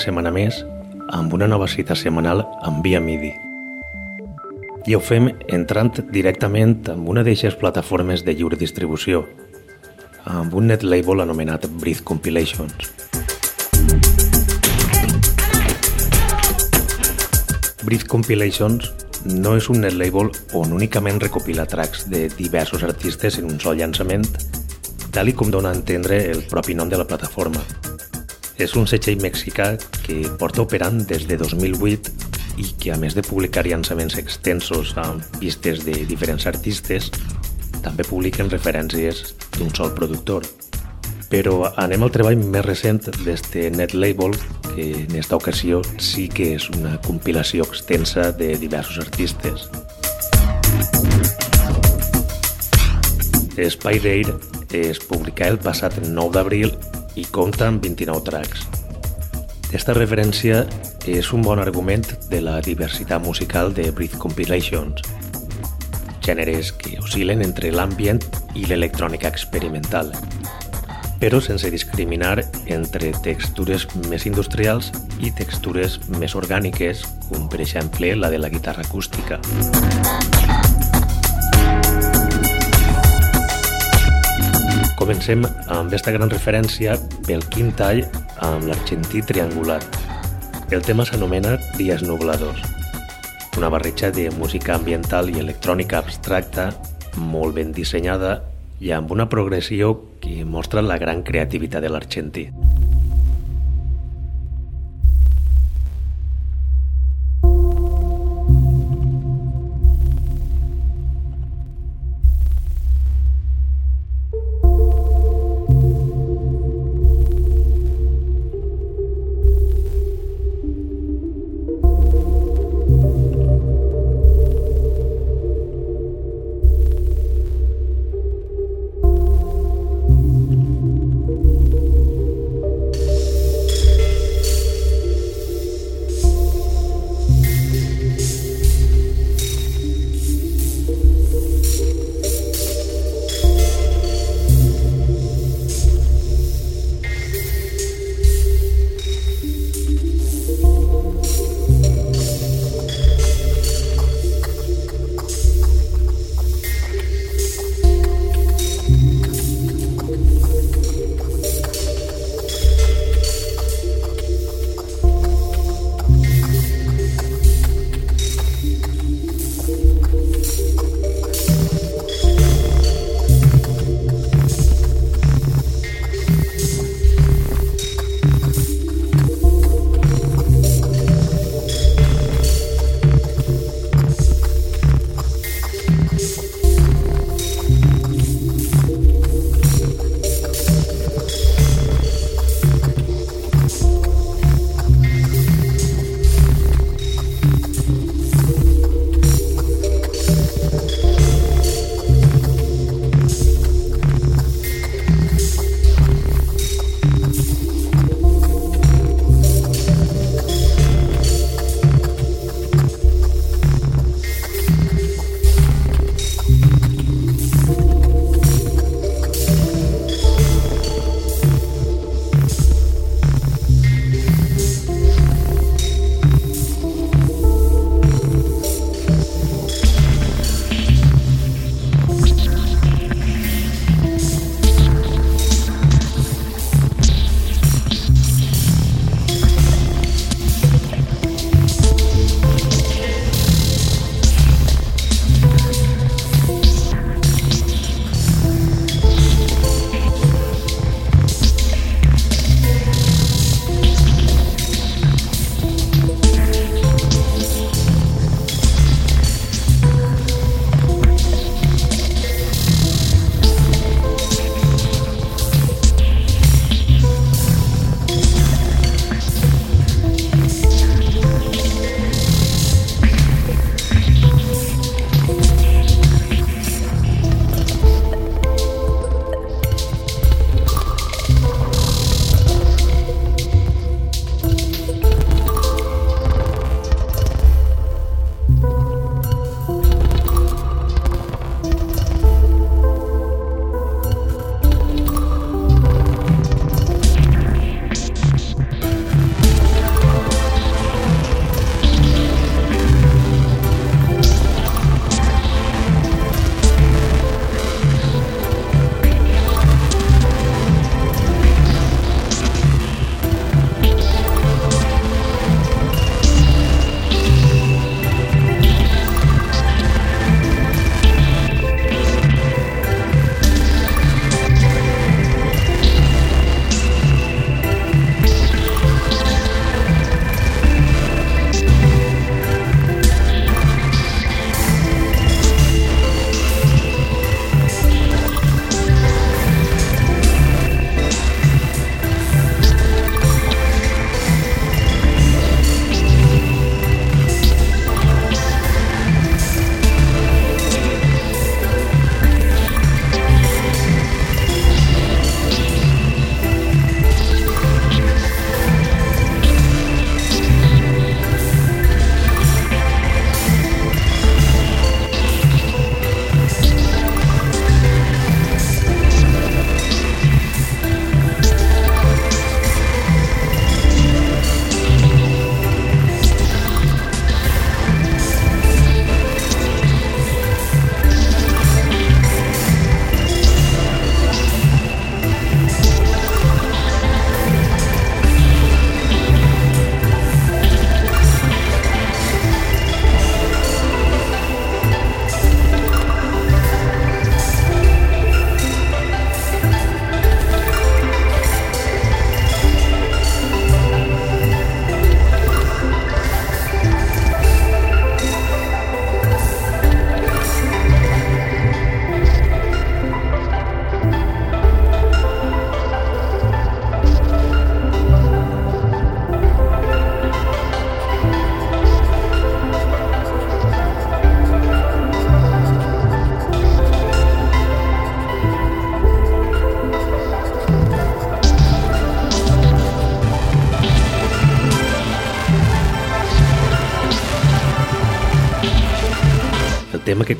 setmana més amb una nova cita setmanal amb Via MIDI. I ho fem entrant directament en una d'eixes plataformes de lliure distribució, amb un net label anomenat Breathe Compilations. Breathe Compilations no és un net label on únicament recopila tracks de diversos artistes en un sol llançament, tal i com dona a entendre el propi nom de la plataforma, és un setxell mexicà que porta operant des de 2008 i que a més de publicar llançaments extensos amb pistes de diferents artistes, també publiquen referències d'un sol productor. Però anem al treball més recent d'este Net Label, que en esta ocasió sí que és una compilació extensa de diversos artistes. Spider es publicà el passat 9 d'abril i compta amb 29 tracks. Aquesta referència és un bon argument de la diversitat musical de Breathe Compilations, gèneres que oscil·len entre l'ambient i l'electrònica experimental, però sense discriminar entre textures més industrials i textures més orgàniques, com per exemple la de la guitarra acústica. Comencem amb aquesta gran referència pel quint tall amb l'argentí triangular. El tema s'anomena Dies nublados, una barreja de música ambiental i electrònica abstracta molt ben dissenyada i amb una progressió que mostra la gran creativitat de l'argentí.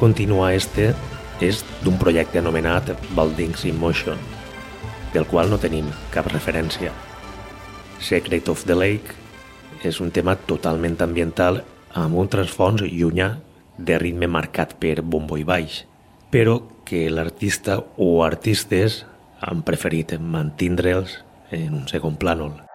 Continua este és d'un projecte anomenat Baldings in Motion, del qual no tenim cap referència. Secret of the Lake és un tema totalment ambiental amb un transfons llunyà de ritme marcat per bombo i baix, però que l'artista o artistes han preferit mantindre'ls en un segon plànol.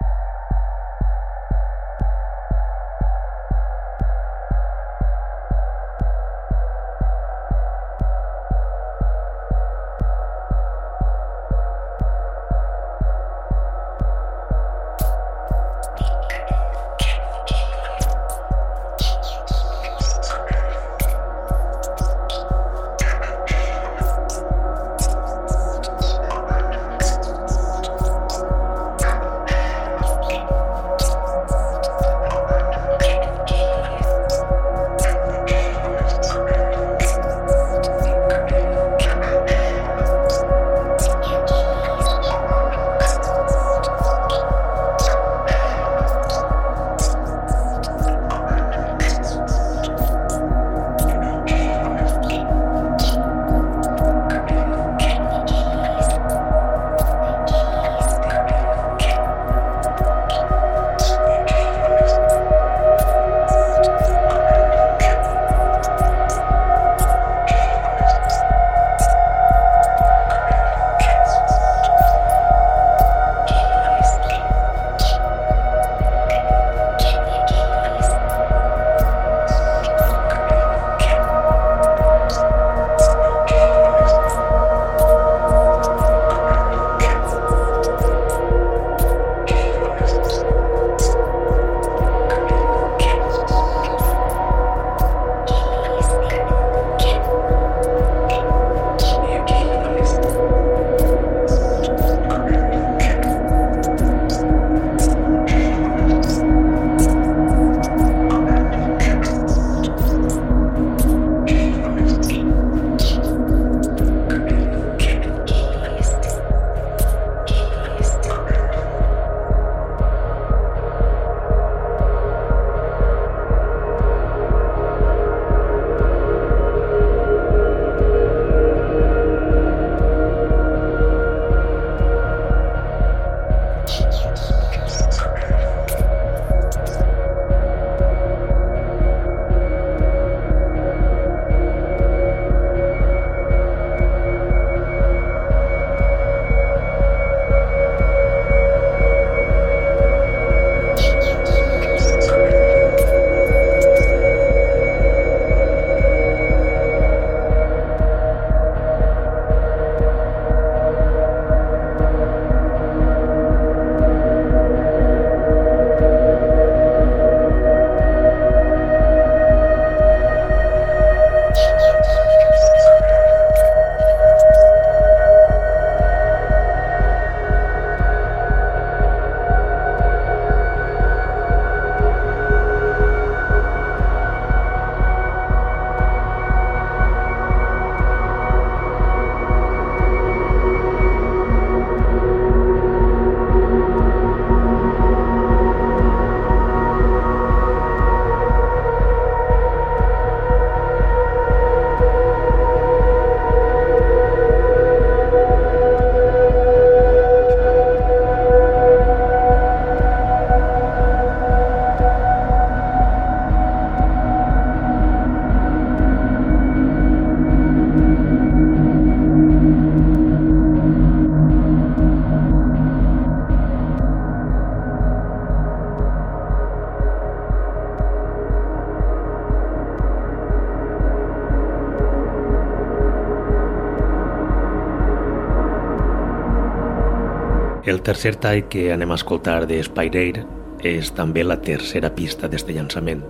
El tercer tall que anem a escoltar de Spyrair és també la tercera pista d'este llançament.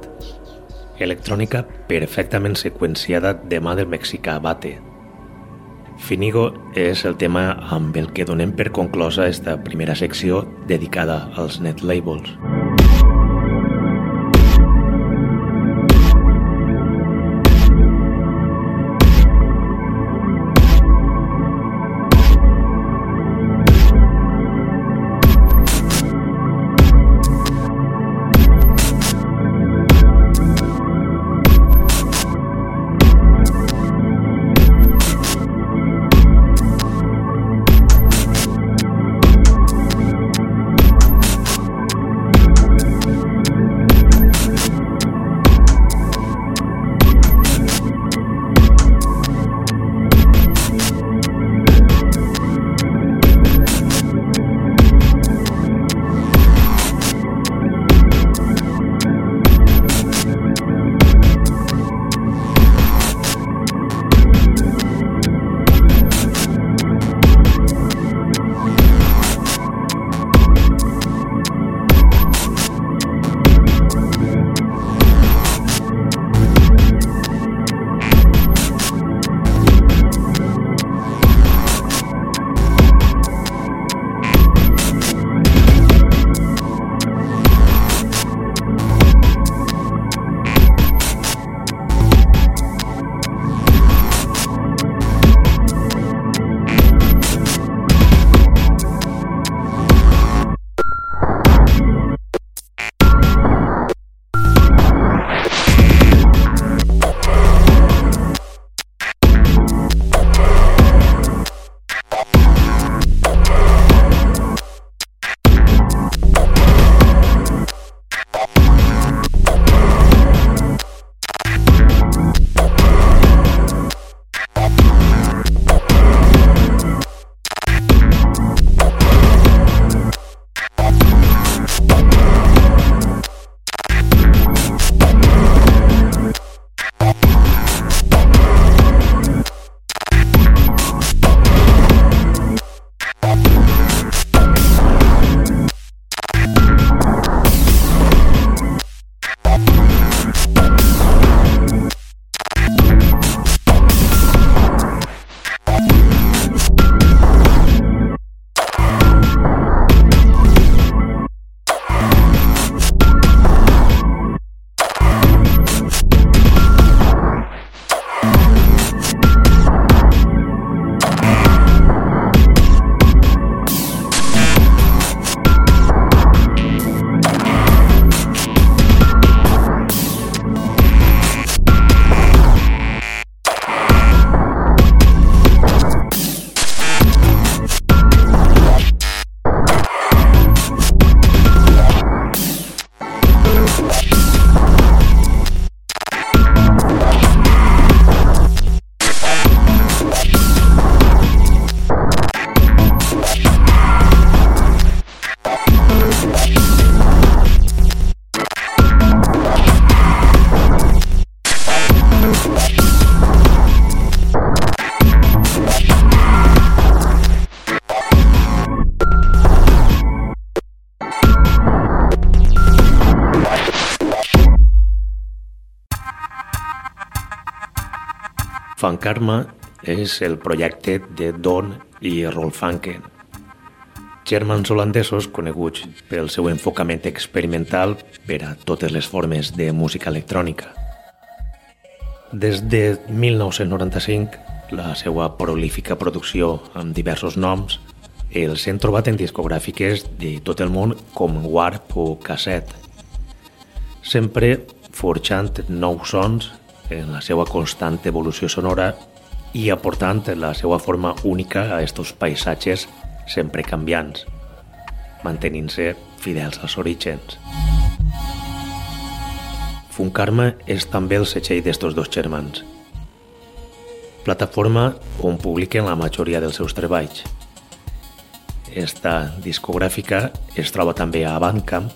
Electrònica perfectament seqüenciada de mà del mexicà Bate. Finigo és el tema amb el que donem per conclosa esta primera secció dedicada als net labels. És el projecte de Don i Rolf Anken, germans holandesos coneguts pel seu enfocament experimental per a totes les formes de música electrònica. Des de 1995, la seva prolífica producció amb diversos noms els hem trobat en discogràfiques de tot el món com Warp o Cassette, sempre forjant nous sons en la seva constant evolució sonora i aportant la seva forma única a estos paisatges sempre canviants, mantenint-se fidels als orígens. Funkarma és també el setxell d'estos dos germans, plataforma on publiquen la majoria dels seus treballs. Esta discogràfica es troba també a Bandcamp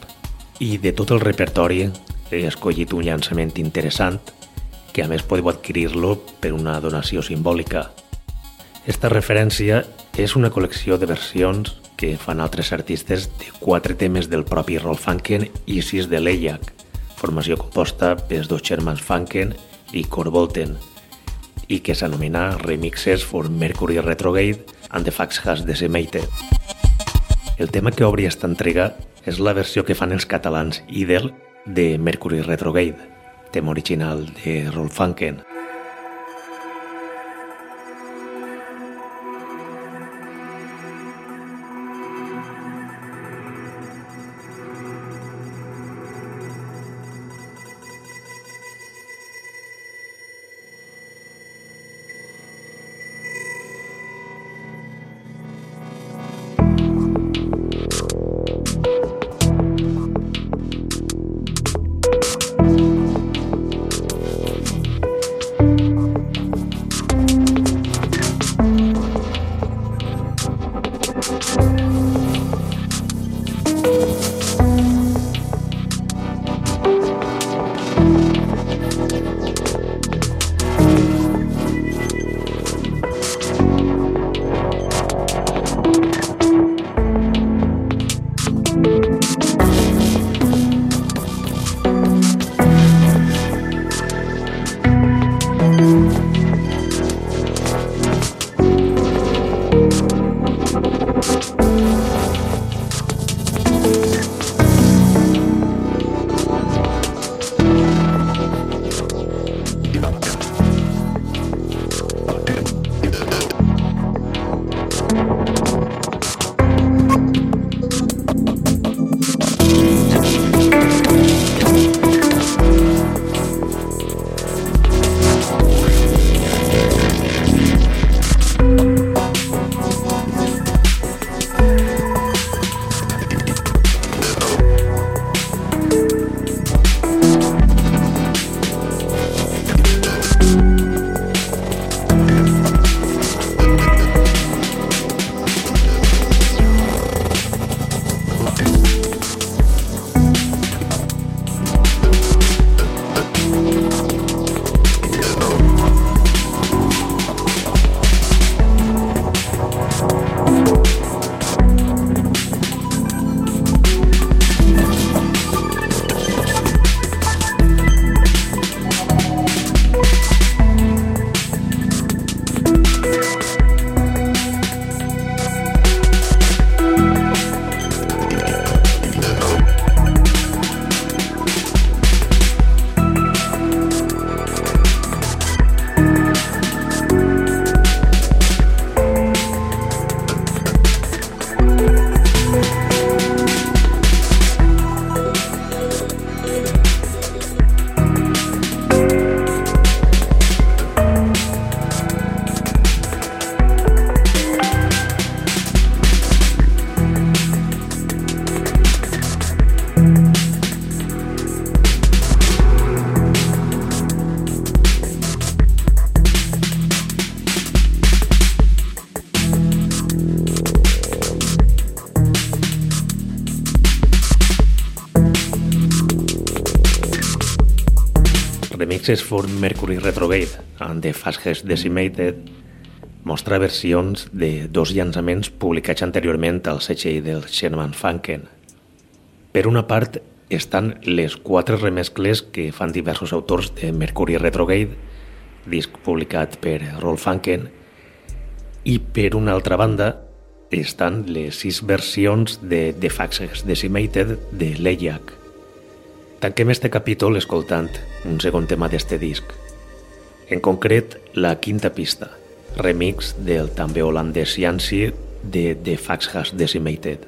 i de tot el repertori he escollit un llançament interessant que a més podeu adquirir-lo per una donació simbòlica. Esta referència és una col·lecció de versions que fan altres artistes de quatre temes del propi Rolf Funken i sis de l'Eyak, formació composta pels dos germans Funken i Corvolten, i que s'anomena Remixes for Mercury Retrograde and the Fax Has Decimated. El tema que obri esta entrega és la versió que fan els catalans Idel de Mercury Retrograde, tema original de Rolf Funken. Remixes for Mercury Retrograde and the Fastest Decimated mostra versions de dos llançaments publicats anteriorment al setxell del Sherman Funken. Per una part, estan les quatre remescles que fan diversos autors de Mercury Retrograde disc publicat per Rolf Anken, i per una altra banda estan les sis versions de The Faxes Decimated de Leyak. Tanquem este capítol escoltant un segon tema d'este disc. En concret, la quinta pista, remix del també holandès Yancy de The Faxes Decimated.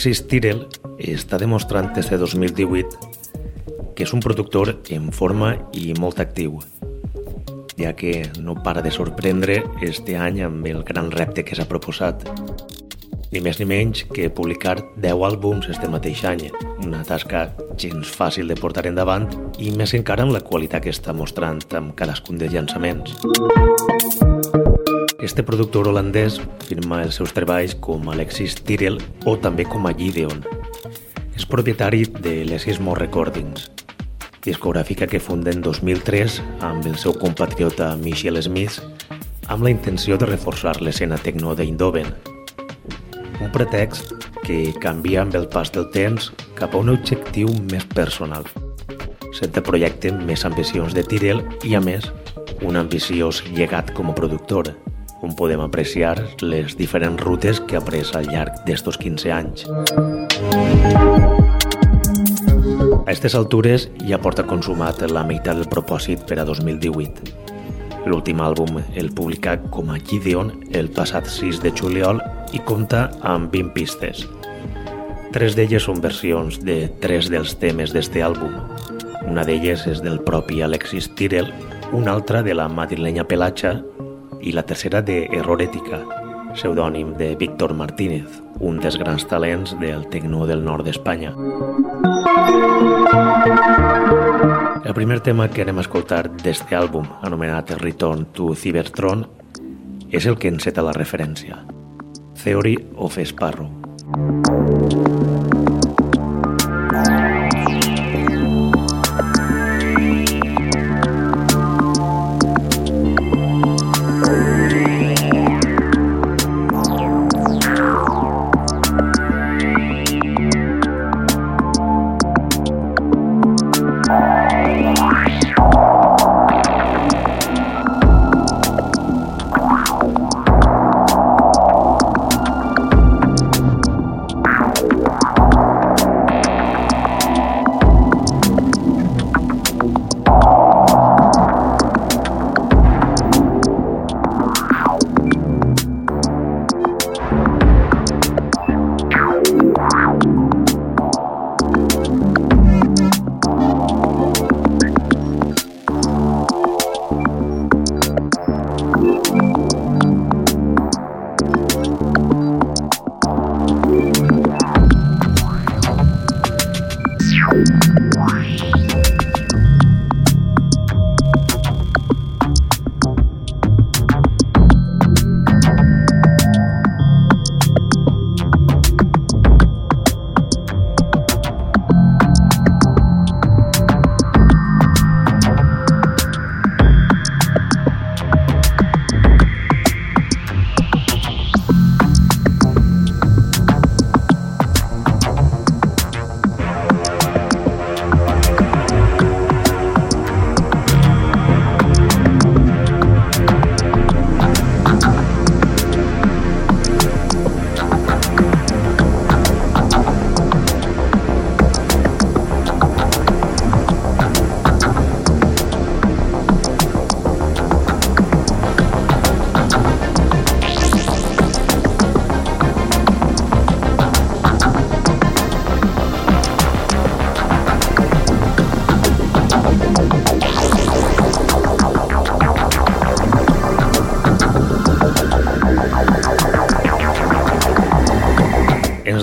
Alexis Tyrell està demostrant des de 2018 que és un productor en forma i molt actiu, ja que no para de sorprendre este any amb el gran repte que s'ha proposat. Ni més ni menys que publicar 10 àlbums este mateix any, una tasca gens fàcil de portar endavant i més encara amb la qualitat que està mostrant amb cadascun dels llançaments. Este productor holandès firma els seus treballs com Alexis Tyrell o també com a Gideon. És propietari de l'Esismo Recordings, discogràfica que funda en 2003 amb el seu compatriota Michel Smith amb la intenció de reforçar l'escena tecno d'Eindhoven. Un pretext que canvia amb el pas del temps cap a un objectiu més personal, sent el projecte més ambicions de Tyrell i, a més, un ambiciós llegat com a productor, on podem apreciar les diferents rutes que ha pres al llarg d'estos 15 anys. A aquestes altures ja porta consumat la meitat del propòsit per a 2018. L'últim àlbum el publicà com a Gideon el passat 6 de juliol i compta amb 20 pistes. Tres d'elles són versions de tres dels temes d'este àlbum. Una d'elles és del propi Alexis Tyrell, una altra de la madrilenya Pelatxa i la tercera de Errorética, pseudònim de Víctor Martínez, un dels grans talents del tecno del nord d'Espanya. El primer tema que anem a escoltar d'este àlbum, anomenat Return to Cybertron, és el que enceta la referència. Theory of Sparrow. Wow.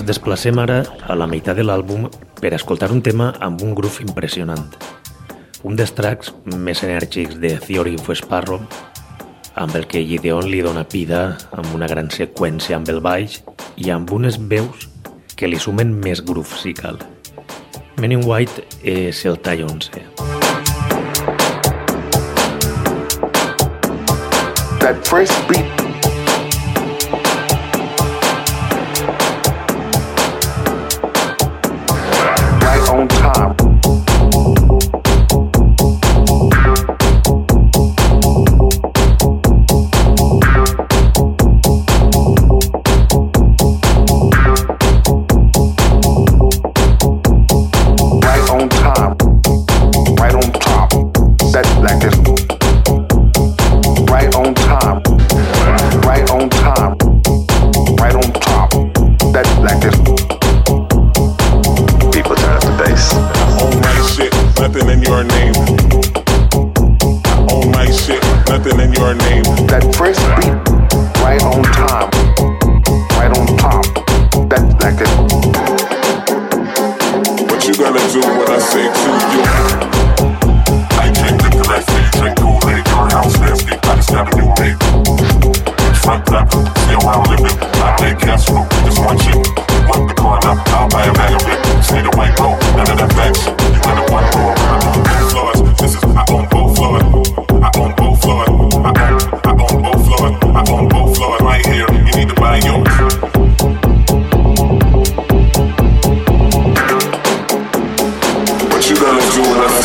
Desplacem ara a la meitat de l'àlbum per escoltar un tema amb un groove impressionant. Un dels tracks més enèrgics de Theory of Sparrow, amb el que Gideon li dona pida amb una gran seqüència amb el baix i amb unes veus que li sumen més groove si cal. Men in White és el tall 11. That first beat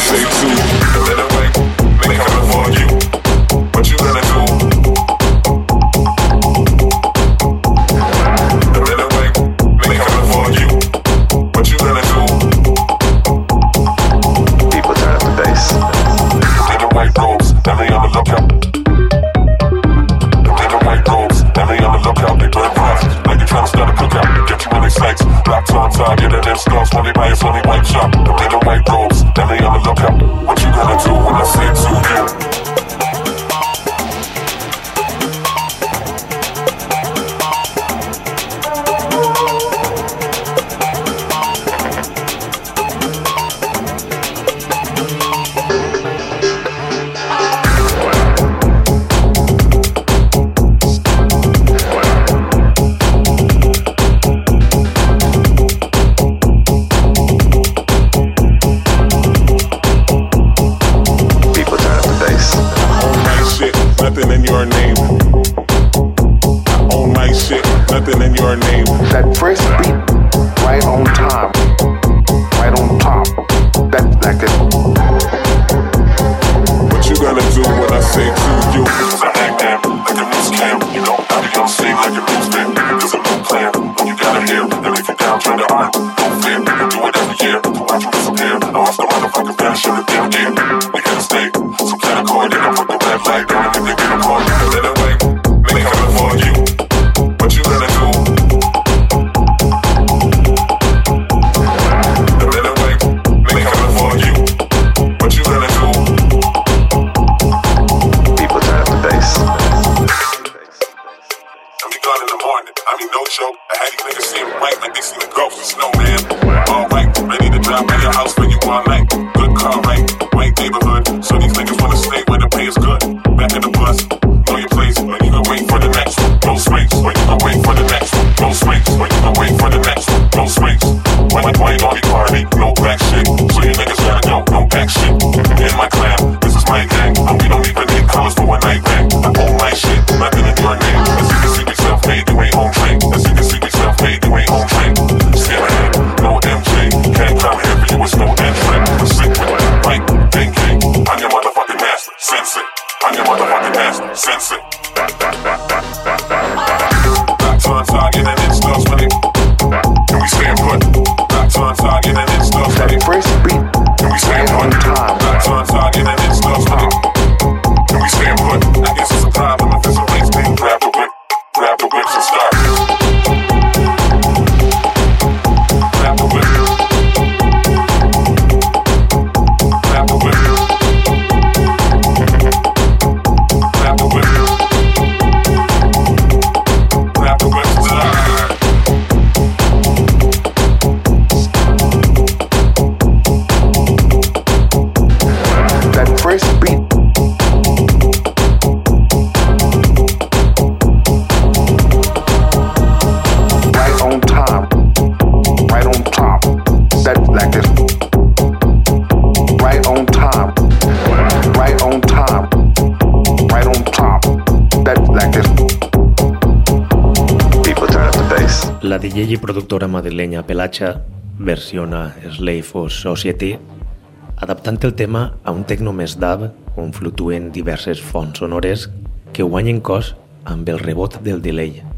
say too. I had these niggas seeing white like they see the ghost snowman. Productora madrilenya Pelacha versiona Slave for Society adaptant el tema a un tecno més dab on fluctuen diverses fonts sonores que guanyen cos amb el rebot del delay.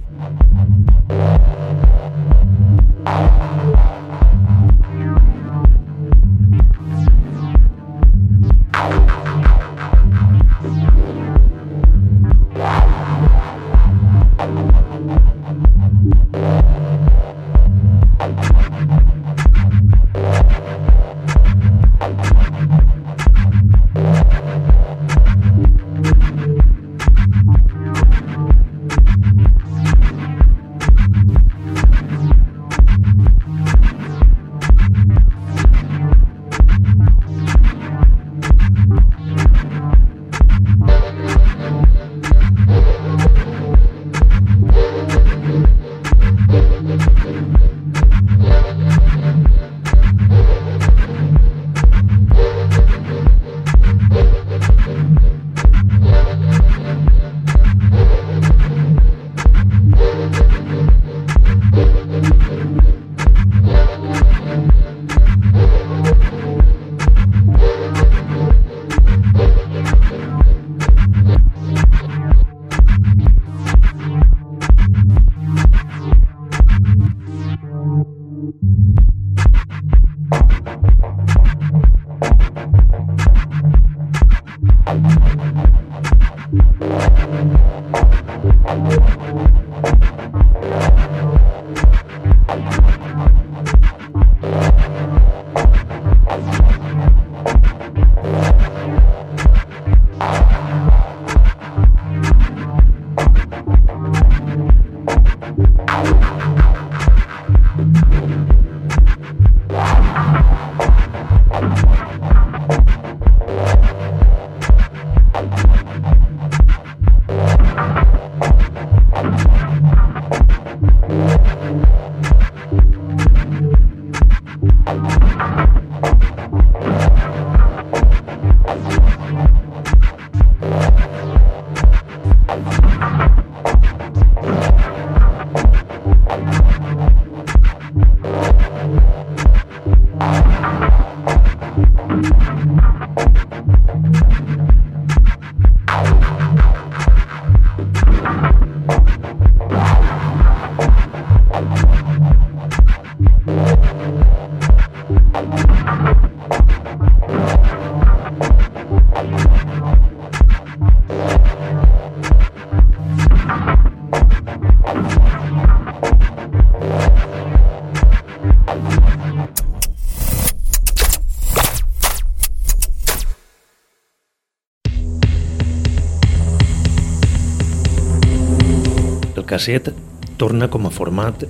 Casset torna com a format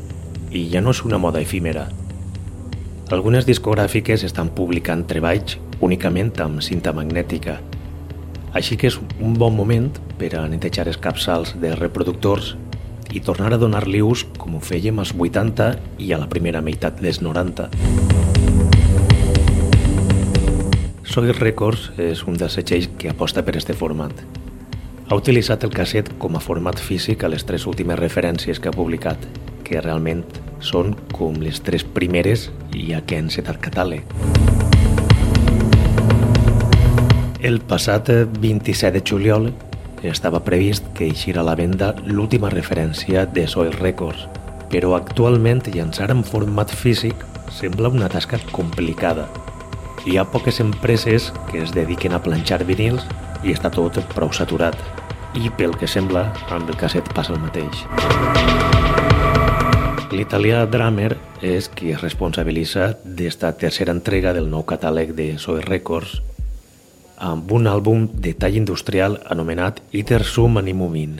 i ja no és una moda efímera. Algunes discogràfiques estan publicant treballs únicament amb cinta magnètica, així que és un bon moment per a netejar els capçals de reproductors i tornar a donar-li ús com ho fèiem als 80 i a la primera meitat dels 90. Soy Records és un dels setxells que aposta per este format. Ha utilitzat el casset com a format físic a les tres últimes referències que ha publicat, que realment són com les tres primeres i a què han setat catàleg. El passat 27 de juliol estava previst que eixirà a la venda l'última referència de Soil Records, però actualment llançar en format físic sembla una tasca complicada. Hi ha poques empreses que es dediquen a planxar vinils i està tot prou saturat. I pel que sembla, amb el casset passa el mateix. L'italià Drummer és qui es responsabilitza d'esta tercera entrega del nou catàleg de Soy Records amb un àlbum de tall industrial anomenat Iter Sum Animumin,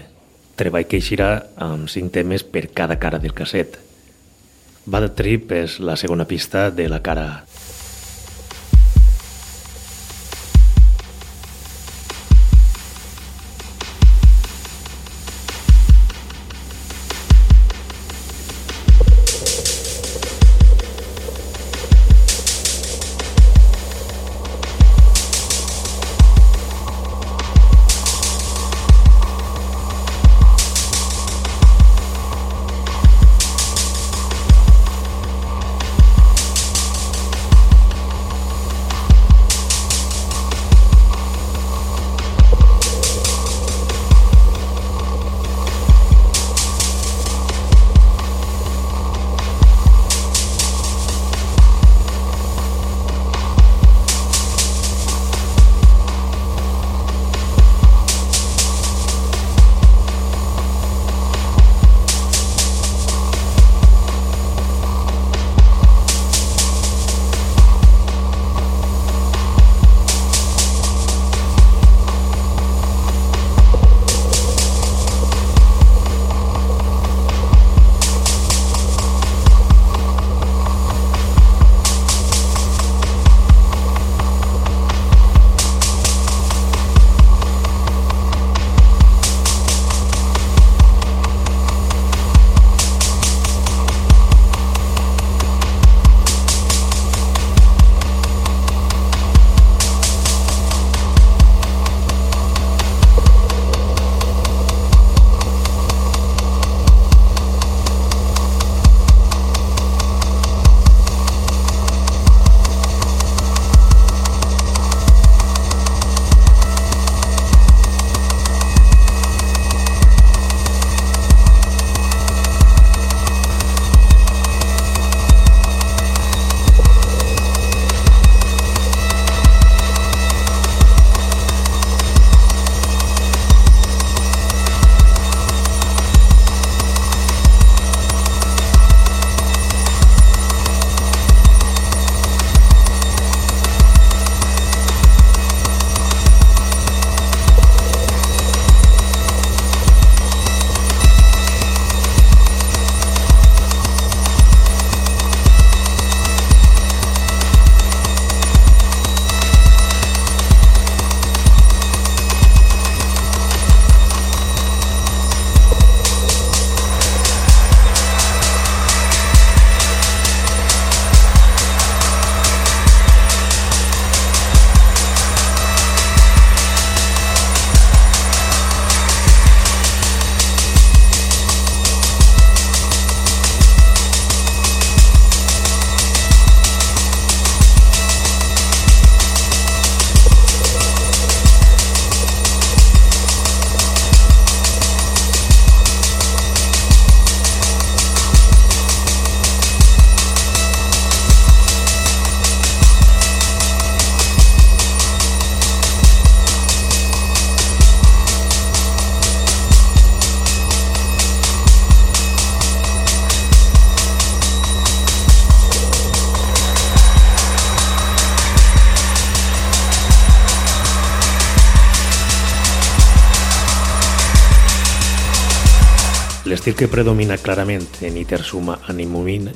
treball que eixirà amb cinc temes per cada cara del casset. Bad Trip és la segona pista de la cara L'estil que predomina clarament en Itersuma Animumin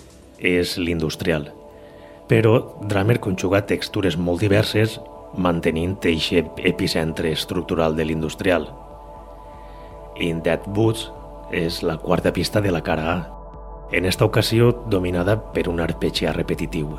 és l'industrial, però Drummer conjuga textures molt diverses mantenint aquest epicentre estructural de l'industrial. In Dead Boots és la quarta pista de la cara A, en esta ocasió dominada per un arpegi repetitiu.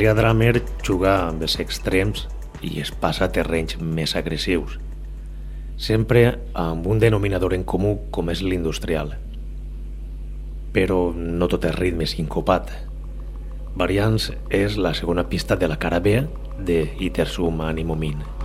L'italià Dramer juga amb els extrems i es passa a terrenys més agressius, sempre amb un denominador en comú com és l'industrial. Però no tot és ritme sincopat. Variants és la segona pista de la cara B de Itersum Animomin. Min.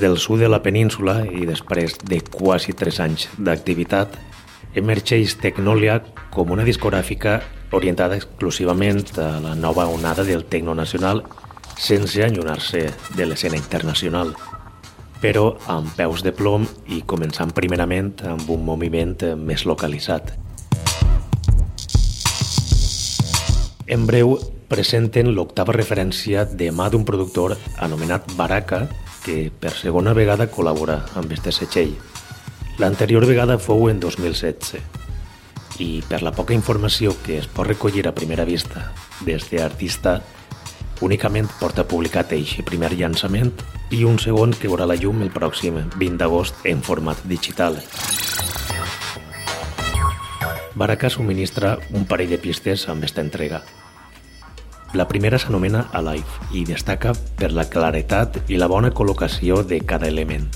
Del sud de la península i després de quasi 3 anys d'activitat, emergeix Tecnolia com una discogràfica orientada exclusivament a la nova onada del tecno nacional sense allunyar-se de l'escena internacional, però amb peus de plom i començant primerament amb un moviment més localitzat. En breu, presenten l'octava referència de mà d'un productor anomenat Baraka, que per segona vegada col·labora amb este setxell. L'anterior vegada fou en 2016 i per la poca informació que es pot recollir a primera vista des d'artista, únicament porta publicat eixe primer llançament i un segon que veurà la llum el pròxim 20 d'agost en format digital. Baraka subministra un parell de pistes amb esta entrega. La primera s'anomena Alive i destaca per la claretat i la bona col·locació de cada element,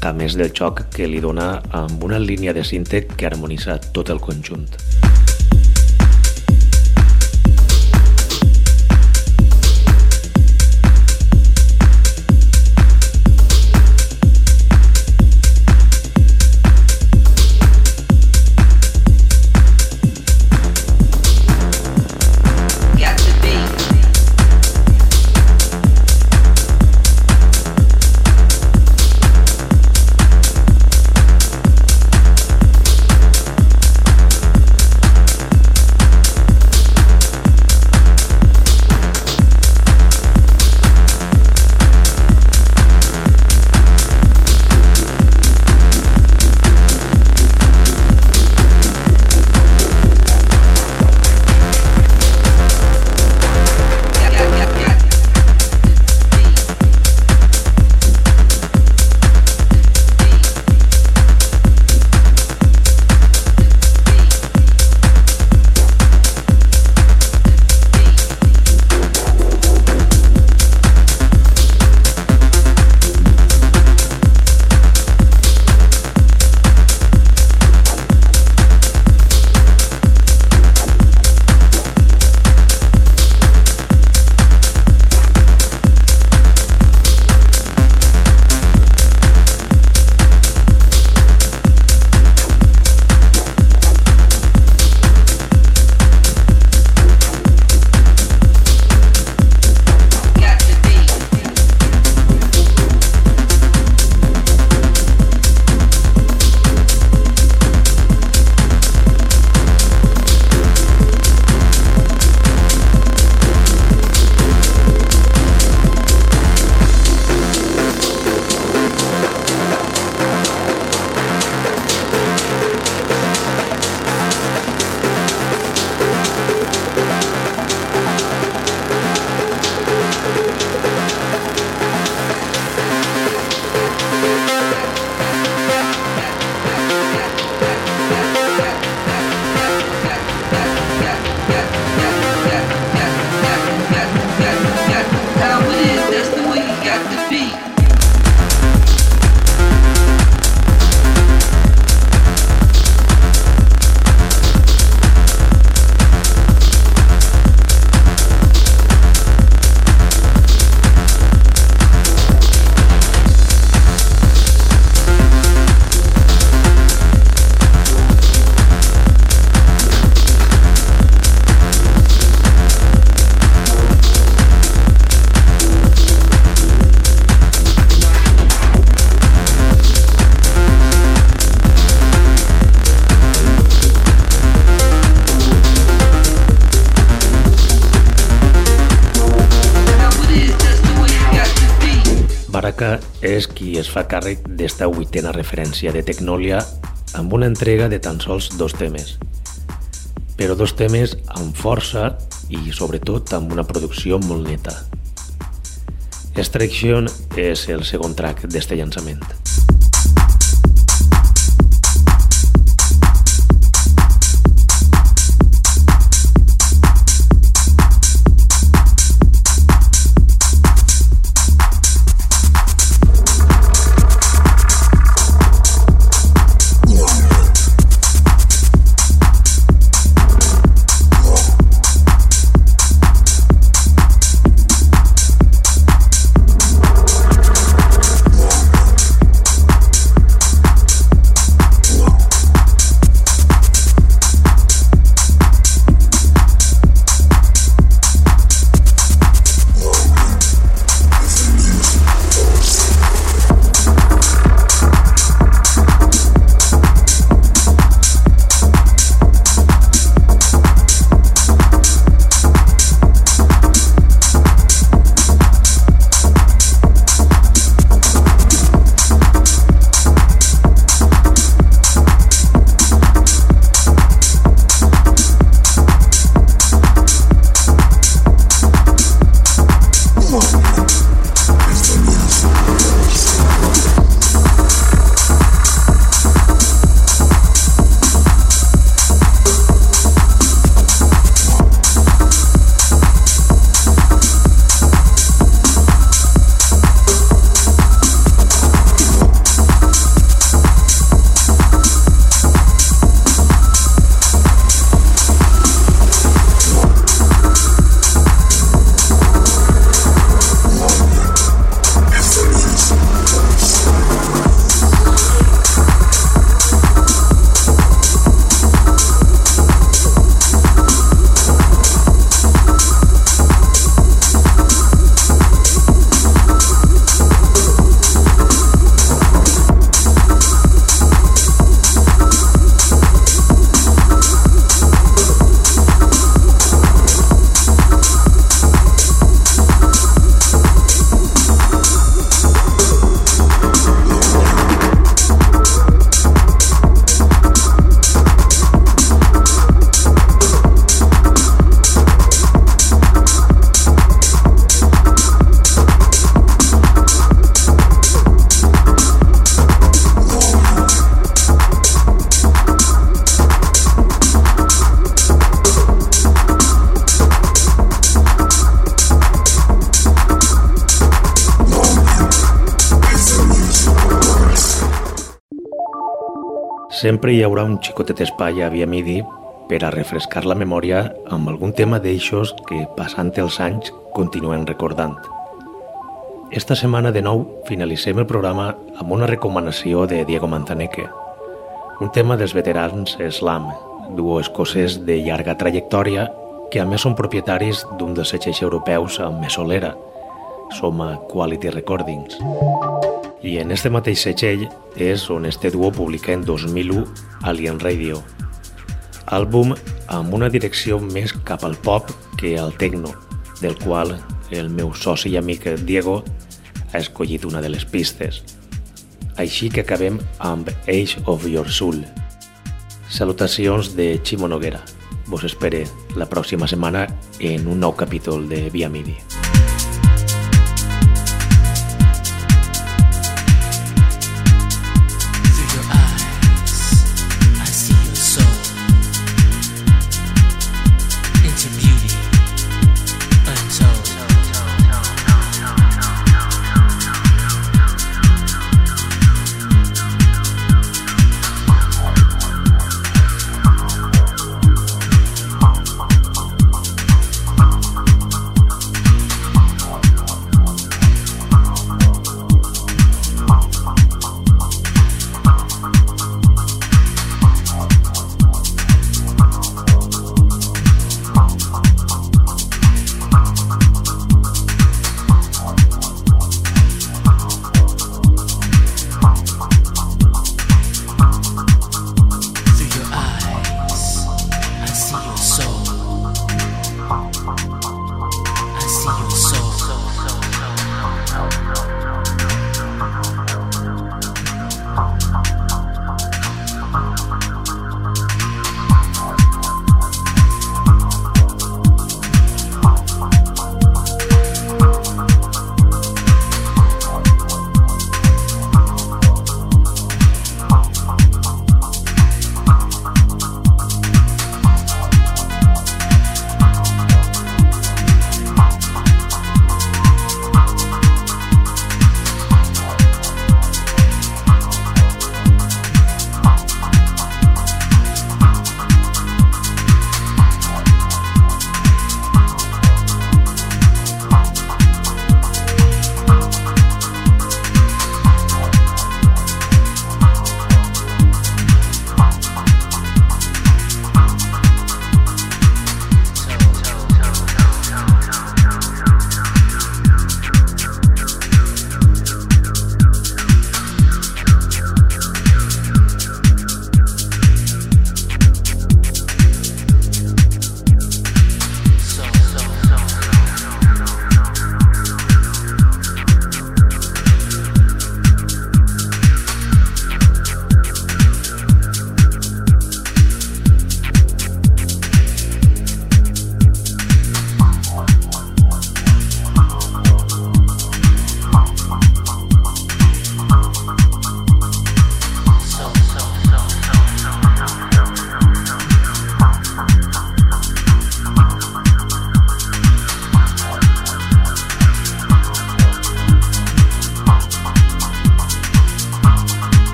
a més del xoc que li dona amb una línia de cinte que harmonitza tot el conjunt. Es fa càrrec d'esta vuitena referència de Tecnolia amb una entrega de tan sols dos temes. Però dos temes amb força i sobretot amb una producció molt neta. Extraction és el segon track d'este llançament. Sempre hi haurà un xicotet espai a Via Midi per a refrescar la memòria amb algun tema d'eixos que, passant els anys, continuen recordant. Esta setmana, de nou, finalitzem el programa amb una recomanació de Diego Manzaneque, un tema dels veterans Slam, duo escocès de llarga trajectòria que a més són propietaris d'un dels europeus amb més solera, som a Quality Recordings. I en este mateix setxell és on este duo publica en 2001 Alien Radio, àlbum amb una direcció més cap al pop que al techno, del qual el meu soci i amic Diego ha escollit una de les pistes. Així que acabem amb Age of Your Soul. Salutacions de Ximo Noguera. Vos espere la pròxima setmana en un nou capítol de Via Midi.